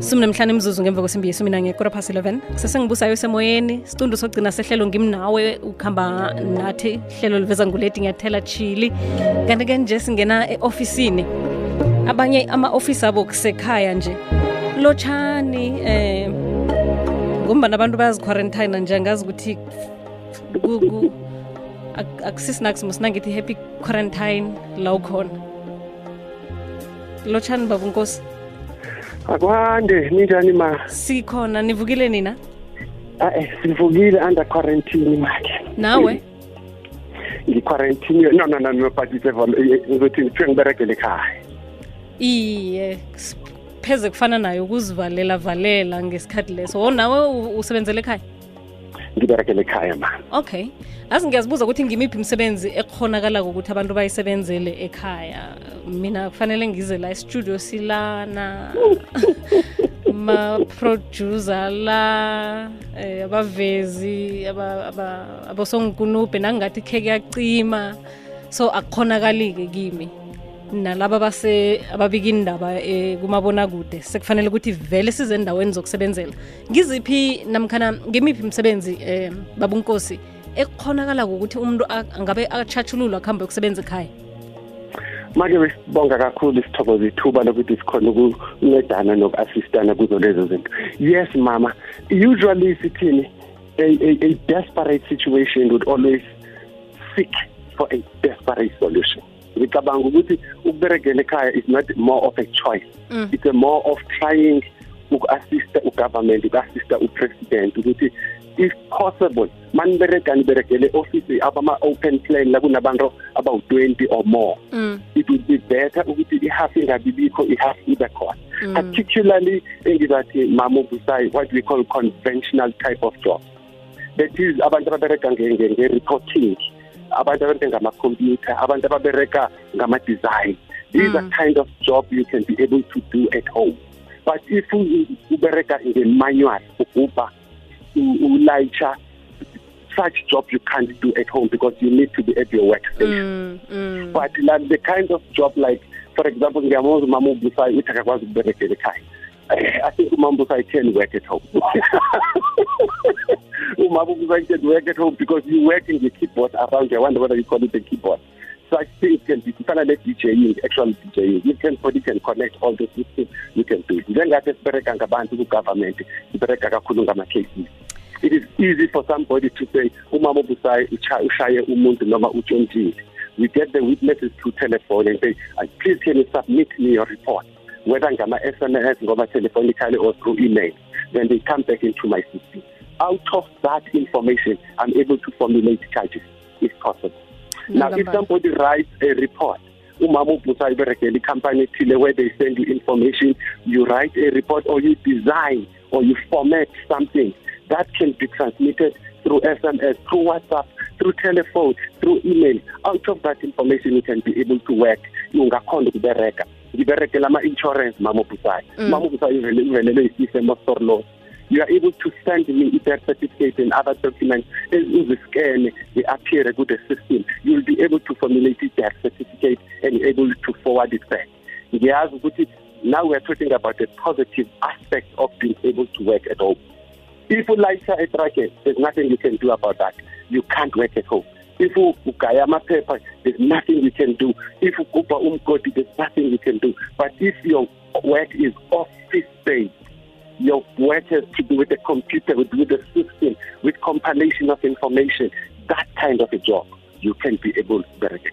sumi nemhlanu imzuzu ngemva kwesimbi yesumi mina ngekora phasi 11 sesengibusayo semoyeni situndu sokugcina sehlelo ngimnawe ukuhamba nathi hlelo liveza nguleti ngiyathela chili. Kanti-ke nje singena e-ofisini. Abanye ama-ofisi abo kusekhaya nje. Lotshani eh ngombana abantu bayaziquarantina nje angazi ukuthi ku- sinangithi happy quarantine la ukhona. Lotshani babunkosi akwande ninjani ma? Sikhona nivukile nina? Ae sivukile under quarantine make nawe? Ngiquarantine no no no but ngizothi kuthiwe ngiberegele ekhaya. Iye pheze kufana nayo ukuzivalela valela ngesikhathi leso. O nawe usebenzele ekhaya ngiberegele ekhaya ma. Okay. Azi ngiyazibuza ukuthi ngimiphi imisebenzi ekhonakalako ukuthi abantu bayisebenzele ekhaya? Mina kufanele ngize la estudio silana ma-producer la eh, abavezi aba- aba- abosongunubhe nangingathi khe kuyacima. So akukhonakali-ke kimi nalaba base ababika indaba eh, kumabonakude. Sekufanele ukuthi vele size endaweni zokusebenzela. Ngiziphi namkhana ngimiphi imisebenzi eh, babunkosi ekukhonakalako ukuthi umuntu angabe achatshululwa akuhambe yokusebenza ekhaya? Make besibonga kakhulu sithokoza ithuba lokuthi sikhona ukuncedana noku-assistana kuzo lezo zinto. Yes mama. Usually sithini? A, a, a desperate situation would always seek for a desperate solution. Ngicabanga ukuthi ukuberegela ekhaya is not more of a choice Mm. it's a more of trying uku-assista ugovernment uku-assista upresident ukuthi if possible maniberega niberegele office abama-open plan la kunabantu abawu-twenty or more mm. it would be better ukuthi ihalf ingabibikho ihalf ibe khona Mm. particularly engizathi mama ubusayi what we call conventional type of job that is abantu ababereka nge- nge- nge-reporting abantu abereka ngamakhompyutha abantu ababereka ngama-design these Mm. are kind of job you can be able to do at home but if ubereka nge-manual ugubha u- ulayitsha such job you can't do at home because you need to be at your workstation Mm. Mm. but like the kind of job like for example ngiyamaza umama ubusayi uthi akakwazi ukuberegela ekhaya I think umama ubusayi can work at home. Umama ubusayi can work at home because you work in the keyboard around I wonder whether you call it a keyboard. Such things can be kufana ne-DJing actual DJing you can body can connect all the systems you can do it. Njengathi sibereka ngabantu ku-government sibereka kakhulu ngama-cases. It is easy for somebody to say umama ucha- ushaye umuntu noma utshontshile we get the witnesses through telephone and say "Uh, please can you submit me your report whether ngama-sms ngoma telephonically or through email then they come back into my system out of that information i'm able to formulate charges if possible. Now if somebody writes a report umama ubusa iberegela icompany ethile where they send you information you write a report or you design or you format something that can be transmitted through sms through whatsapp through telephone through email. Out of that information you can be able to work. Ungakhona ukubereka ngiberekela ama-insurance mama ubusayi Mm. uvele- uvelelwe isifo sorlos you are able to send me i-birth certificate and other documents uziscane they-appear ku-the system. You will be able to formulate i-birth certificate and able to forward it back. Ngiyazi ukuthi now we're talking about the positive aspect of being able to work at home. If ulayisha etrake there's nothing you can do about that. You can't work at home if ugaya amaphepha there's nothing you can do. If ugubha umgodi there's nothing you can do. But if your work is office based your work has to do with the computer with, with the system with compilation of information that kind of a job you can be able to bereka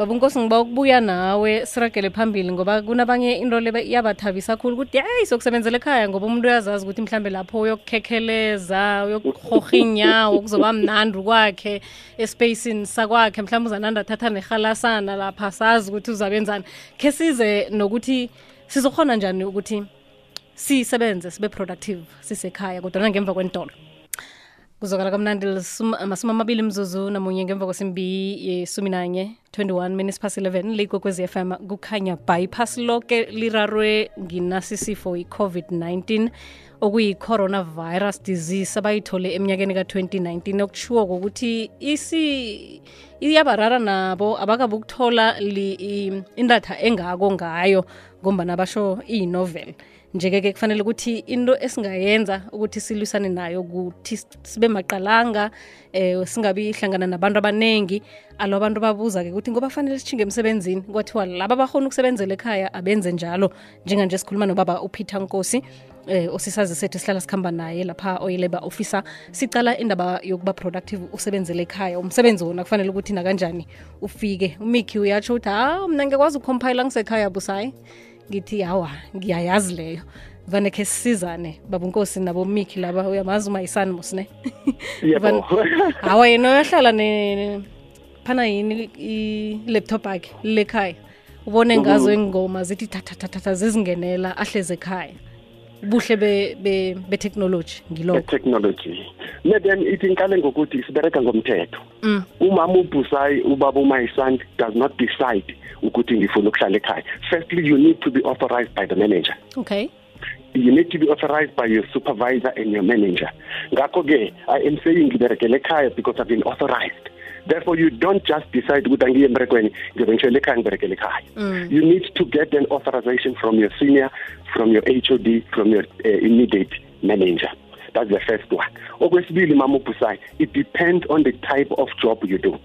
ekhaya babunkosi ngiba ukubuya nawe siragele phambili ngoba kunabanye into le iyabathabisa khulu ukuthi hayi sokusebenzela ekhaya ngoba umuntu uyazazi ukuthi mhlambe lapho uyokukhekheleza uyokuhorha inyawo kuzoba mnandi kwakhe espacini sakwakhe. Mhlawumbe uzananda athatha nehalasana lapha sazi ukuthi uzabenzana khe size nokuthi sizokhona njani ukuthi sisebenze sibe productive sisekhaya kodwa ngemva kwentolo kuzokala kamnandi amasumi amabili mzuzu namunye ngemva kwesimbi yesumi nanye 21 minutes past 11 ligwekwezi fm kukhanya bypass loke lirarwe nginasisifo i-covid-19 okuyi-coronavirus disease abayithole eminyakeni ka-2019 okushiwo kokuthi isi iyabarara nabo abakabi ukuthola indatha engako ngayo ngombana basho iyi-novel njeke-ke kufanele ukuthi into esingayenza ukuthi silwisane nayo ukuthi sibe maqalanga eh singabi hlangana nabantu abaningi alo abantu babuza-ke ukuthi ngoba fanele sishinge emsebenzini kwathiwa laba bakhona ukusebenzela ekhaya abenze njalo njenganje sikhuluma nobaba upeter nkosi eh osisazi sethu sihlala sikhamba naye lapha oyilabor officer. Sicala indaba yokuba productive usebenzele ekhaya. Umsebenzi wona kufanele ukuthi nakanjani ufike. Umikhi uyatsho ukuthi ha mna ngiyakwazi ukucompile ngisekhaya busayi ngithi hawa ngiyayazi leyo. Vane khe sisizane baba nkosi nabo mikhi laba uyamazi umayisani musine ne? Hawa yena uyahlala ne phana yini i-laptop akhe lekhaya ubone ngazo ingoma zithi thathathathatha zizingenela ahleze ekhaya ubuhle be-technology ngiloko. Technology. Then ithi nqale ngokuthi sibereka ngomthetho. Mm. umama ubhusayi ubaba umayisand does not decide ukuthi ngifuna ukuhlala ekhaya. Firstly you need to be authorized by the manager. Okay. You need to be authorized by your supervisor and your manager. Ngakho ke i am saying ngiberekele ekhaya because i've been authorized therefore you don't just decide ukuthi angiye emberekweni ngiyobe ngishele ekhaya ngiberekele ekhaya. You need to get an authorization from your senior from your hod from your uh, immediate manager. That's the first one. Okwesibili mama ubhusayo it depends on the type of job you do.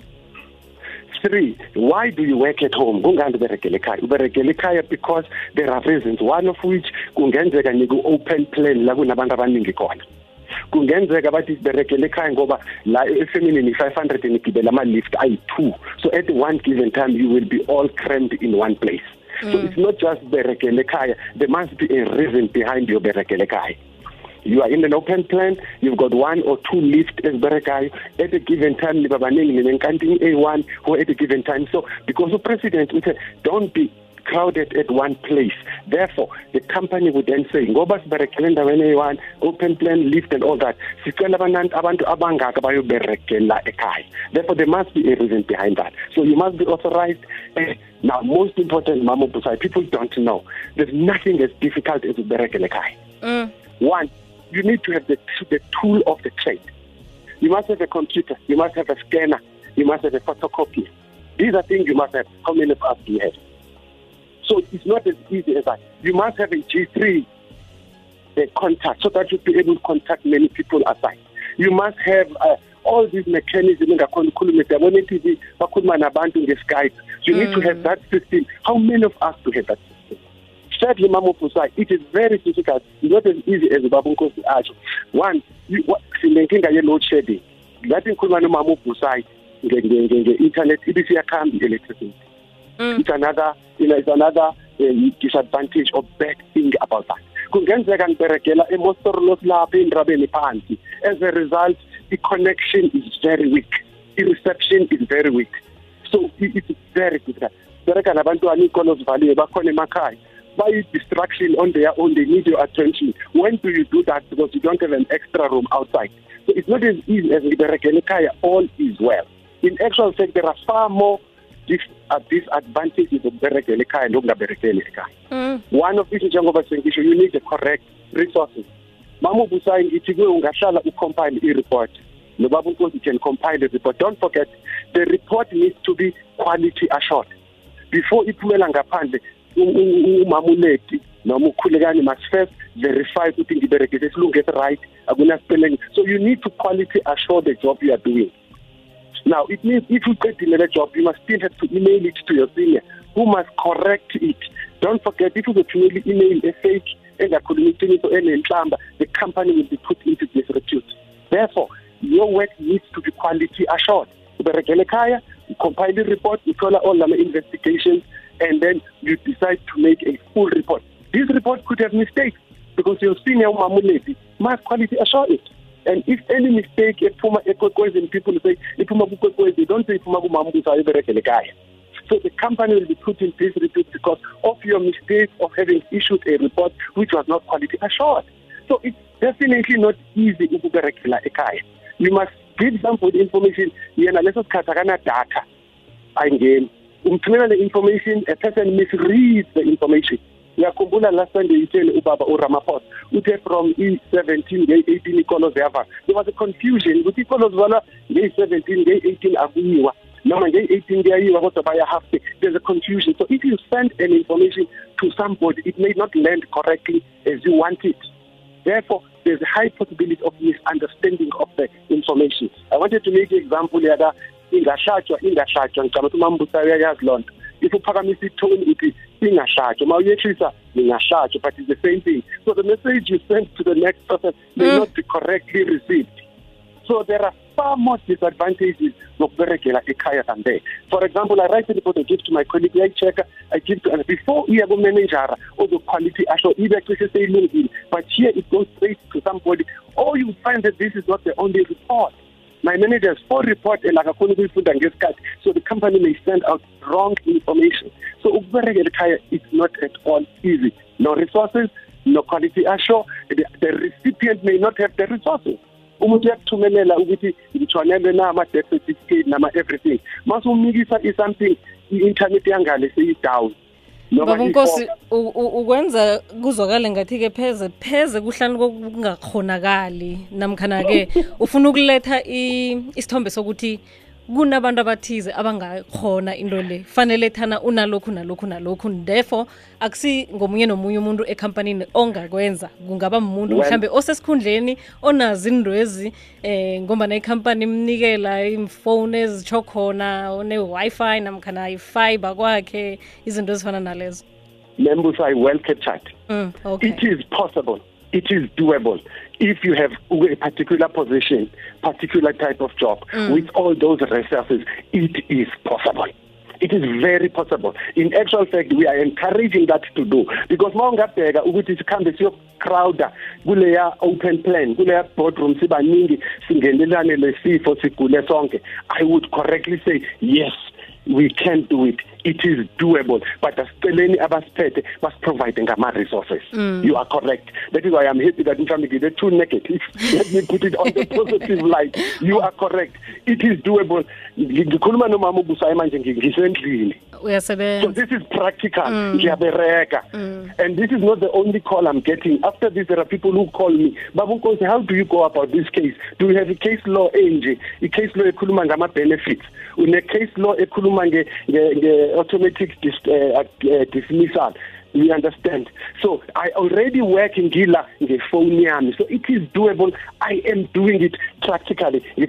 Three why do you work at home? Kungani uberegele ekhaya? Uberegele ekhaya because there are reasons one of which kungenzeka niku-open plan la kunabantu abaningi khona kungenzeka bathi siberekele ekhaya ngoba la efeminini ni-five hundred nigibela ama-lift ayi-two. So at one given time you will be all crammed in one place. So mm. it's not just berekele ekhaya there must be a reason behind your berekele ekhaya. You are in an open plan you've got one or two lift eziberekayo. At a given time niba baningi ninenkantini a1 or at a given time. So because upresident uthe don't be crowded at one place therefore the company would then say ngoba siberekele endaweni eyi-one open plan lift and all that sicela abantu abantu abangaka bayoberekela ekhaya therefore there must be a reason behind that so you must be authorized eh, now most important mama busai people don't know there's nothing as difficult as uberekele ekhaya mm. one you need to have the, the tool of the trade. You must have a computer, you must have a scanner, you must have a photocopier. These are things you must have. How many of us do you have? So it's not as easy as that. You must have a G3 a contact so that you'll be able to contact many people aside. You must have uh, all these mechanisms engakhona ukhulume siyabona i-tv bakhuluma nabantu nge-skype you need to have that system how many of us do have that system Thirdly, Mama Busai, it is very difficult. It's not as easy as Babu Nkosi asho. One, sinenkinga ye-load shedding. Ngathi ngikhuluma nomama uBusai nge-internet ibisiyakhamba i-electricity. Mm. It's another, you know, it's another um, disadvantage or bad thing about that. Kungenzeka ngiberegela eMostoros lapha endrabeni phansi. As a result, the connection is very weak. The reception is very weak. So it's very difficult. Bereka nabantwana iy'kolo zivaliwe bakhona emakhaya. By distraction on their own, they need your attention. When do you do that? Because you don't have an extra room outside. So it's not as easy as ngiberekele ekhaya, all is well. In actual fact, there are far more disadvantages of berekele ekhaya lokungaberekeli ekhaya. Mm. One of which njengoba sengisho you need the correct resources. Mama ubusayi ngithi kuwe ungahlala ucompile i-report. Nobaba uNkosi can compile the report. Don't forget the report needs to be quality assured. Before iphumela ngaphandle umama uleti noma ukhulekani must first verify ukuthi ngiberekise isilungu right akuna spelling. So you need to quality assure the job you are doing. Now, it means if you get the job, you must still have to email it to your senior, who must correct it. Don't forget, if you continually email a fake and a community enenhlamba, the company will be put into disrepute. Therefore, your work needs to be quality assured. Uberekele ekhaya, you compile the report, you follow all the investigations, and then you decide to make a full report. This report could have mistakes because your senior umamuleti must quality assure it. And if any mistake ephuma ekwekwezini people say iphuma kukwekwezi don't say iphuma kumambusa ayiberekele ekhaya. So the company will be put in disrepute because of your mistake of having issued a report which was not quality assured. So it's definitely not easy ukuberekela ekhaya. You must give them somebody information yena leso sikhathi akana data ayingeni le information a person misreads the information ngiyakhumbula last sunday itshele ubaba uramaphosa. Uthe from i-17 ngeyi-18 ikolo ziyavala there was a confusion ukuthi ikolo zivalwa ngeyi-17 ngeyi-18 akuyiwa. Noma nge-18 kuyayiwa kodwa baya half day there's a confusion. So if you send an information to somebody it may not land correctly as you want it. Therefore there's a high possibility of misunderstanding of the information. I wanted to make an example yaka ingashajwa ingashajwa. Ngicabanga ukuthi umambusa uyayazi lonto if uphakamisa itone uthi ingashajwa uma uyehlisa ngingashajwa but it's the same thing. So the message you send to the next person may Mm. not be correctly received. So there are far more disadvantages zokuberegela ekhaya than there. For example i write a report i give to my colleague uyayi-check i give to and before iya kumanejara ozoquality asho ibe cishe seyilungile but here it goes straight to somebody. Or you find that this is not the only report my manager has four report eh, and akakhona ukuyifunda ngesikhathi. So the company may send out wrong information. So ukuberekela ekhaya it's not at all easy. No resources no quality assure the, the recipient may not have the resources. Umuntu uyakuthumelela ukuthi ngithwanele na ama-death certificate nama-everything mase umnikisa i-something i-internet yangale seyi-down baba unkosi ukwenza kuzwakale ngathi-ke pheze pheze kuhlani kokungakhonakali namkhana-ke ufuna ukuletha isithombe sokuthi kunabantu abathize abangakhona into le. Fanele thana unalokhu nalokhu nalokhu. Therefore akusi ngomunye nomunye umuntu ekhampanini ongakwenza. Kungaba muntu mhlambe osesikhundleni onazi indwezi eh ngombana ikhampani imnikela imfowuni ezitsho khona one-wi-fi namkhana ifiber kwakhe izinto ezifana nalezo. Members are well captured mm, okay. It is possible. It is doable. If you have a particular position, particular type of job, mm. with all those resources, it is possible. It is very possible. In actual fact, we are encouraging that to do because mawungabheka ukuthi sikhambe siyocrowda kuleya open plan kuleya boardroom sibaningi singenelane lesifo sigule sonke I would correctly say yes we can do it it is doable but asiceleni abasiphethe basiprovide ngama-resources. Mm. you are correct. That is why i'm happy that mhlawumbe ngile too negative. Let me put it on the positive light. You are correct. It is doable. Ngi- ngikhuluma nomama ubusayo manje ngi- ngisendlini. So this is practical. Ngiyabereka. And this is not the only call i'm getting. After this there are people who call me. Baba nkosi how do you go about this case? Do you have a case law enje i-case law ekhuluma ngama-benefits. Une-case law ekhuluma nge- nge-automatic dis, uh, uh, dismissal. You understand? So i already work in ngila ngefoni yami. So it is doable. I am doing it practically. So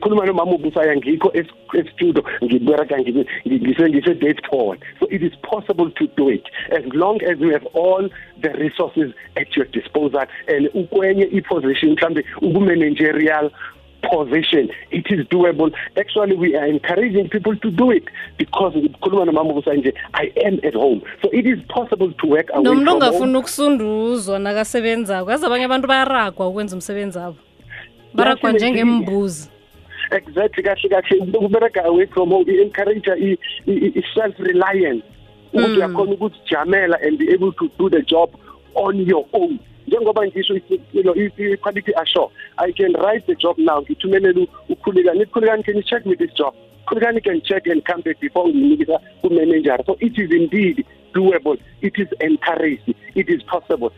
it is possible to do it as long as you have all the resources at your disposal. And ukwenye iposition mhlambe ubu-managerial position. It is doable. Actually we are encouraging people to do it because i am at home. So it is possible to work away nomuntu from home. ongafuna ukusunduzwa nakasebenzako. Yazi abanye abantu bayaragwa ukwenza umsebenzi abo baragwa njengembuzi exactly kahle kahle. Ukubereka away from home i-encourage i-self reliance ukuthi uyakhona ukuzijamela and be able to do the job on your own njengoba ngisho i-quality assure i can write the job now ngithumelele ukhulekani ikhulekani can you check me this job? Khulekani can check and come back before nginikisa kumanager. So it is indeed doable it is encouraged it is possible.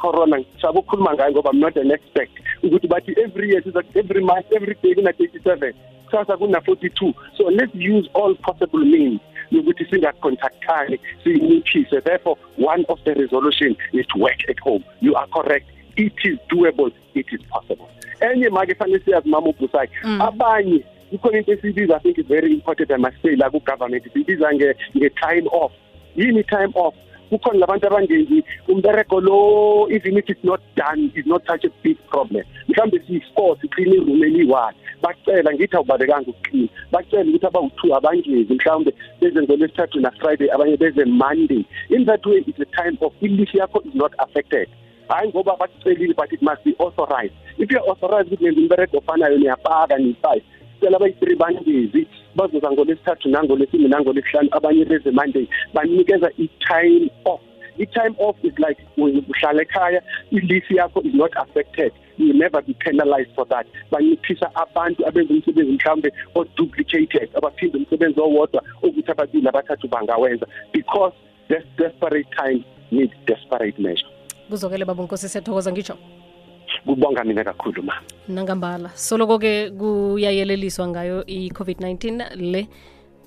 Corona sabe ukukhuluma ngayo ngoba i'm not an expert. Every year every month every day kuna 37 kusasa kuna 42 so let's use all possible means yokuthi singacontactani siyinciphise. Therefore one of the resolution is to work at home. You are correct. It is doable. It is possible. Enye make fanele siyazi mama ubusayi mm. abanye kukhona into esiyibiza i think is very important i must say la ku-government siyibiza nge-time off. Yini time off kukhona labantu abangenzi umbereko lo even if it's not done is not such a big problem. Mhlawumbe siyi-four siqine iroom eliyi-one. Bacela ngithi awubalekanga ukuqina bacela ukuthi abawu-two abangezi mhlawumbe beze ngolwesithathu na-friday abanye beze monday. In that way it's a time of ilishi yakho is not affected. Hayi ngoba bakucelile but it must be authorized. If you're authorized ukuthi nenza umbereko ofanayo niyapaka niyi-five sicela abayi-three bangezi bazoza ngolwesithathu nangolwesine nangolwesihlanu abanye beze monday banikeza i-time off. I-time off is like uhlala ekhaya ilisi yakho is not affected. You will never be penalized for that. Banciphisa abantu abenza umsebenzi mhlawumbe o-duplicated abaphinde umsebenzi owodwa okuthi ababili abathathu bangawenza because this desperate time needs desperate measure. Kuzokele baba unkosi siyathokoza ngitsho. Kubonga mina kakhulu ma. Nangambala. Soloko-ke kuyayeleliswa ngayo i-covid-19 le.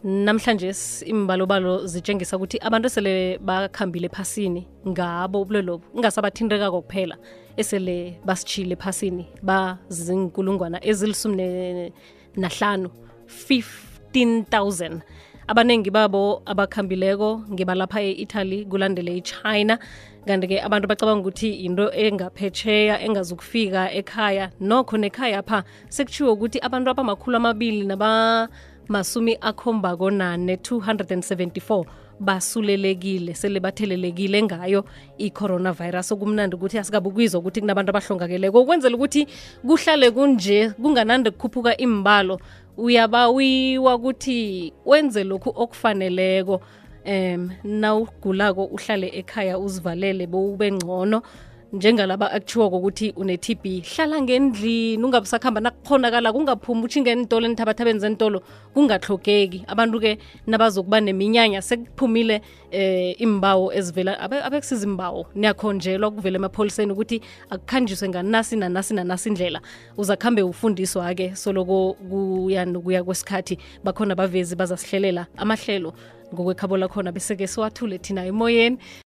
Namhlanje imbalobalo zitshengisa ukuthi abantu esele bakhambile ephasini ngabo ubulwelobu ingasabathinteka kuphela esele basitshile ephasini bazinkulungwana ezilisumi nahlanu 15000 abaningi babo abakhambileko ngebalapha e-italy kulandele i-china. Kanti-ke abantu bacabanga ukuthi into engaphetsheya engazukufika ekhaya. Nokho nekhaya pha sekutshiwo ukuthi abantu abamakhulu amabili nabamasumi akhombako nane 274 basulelekile sele bathelelekile ngayo i-coronavirus. Okumnandi ukuthi asikabukizwa ukuthi kunabantu abahlongakeleko. Ukwenzela ukuthi kuhlale kunje kunganandi kukhuphuka imbalo uyabawiwa ukuthi wenze lokhu okufaneleko um nawugulako uhlale ekhaya uzivalele bowube ngcono njengalaba akutshiwo kokuthi une-tb hlala ngendlini ungabusakuhamba nakukhonakala kungaphumi utshinge entolo enthabathabeni zentolo kungahlogeki abantu-ke nabazokuba neminyanya sekuphumile eh imbawo ezivela abekusiza imbawo niyakhonjelwa kuvela emapholiseni ukuthi akukhanjiswe nganasi nanasi nanasi indlela. Uzakuhambe ufundiswa-ke soloko kuya nokuya kwesikhathi. Bakhona bavezi bazasihlelela amahlelo ngokwekhabo lakhona bese-ke siwathule thina emoyeni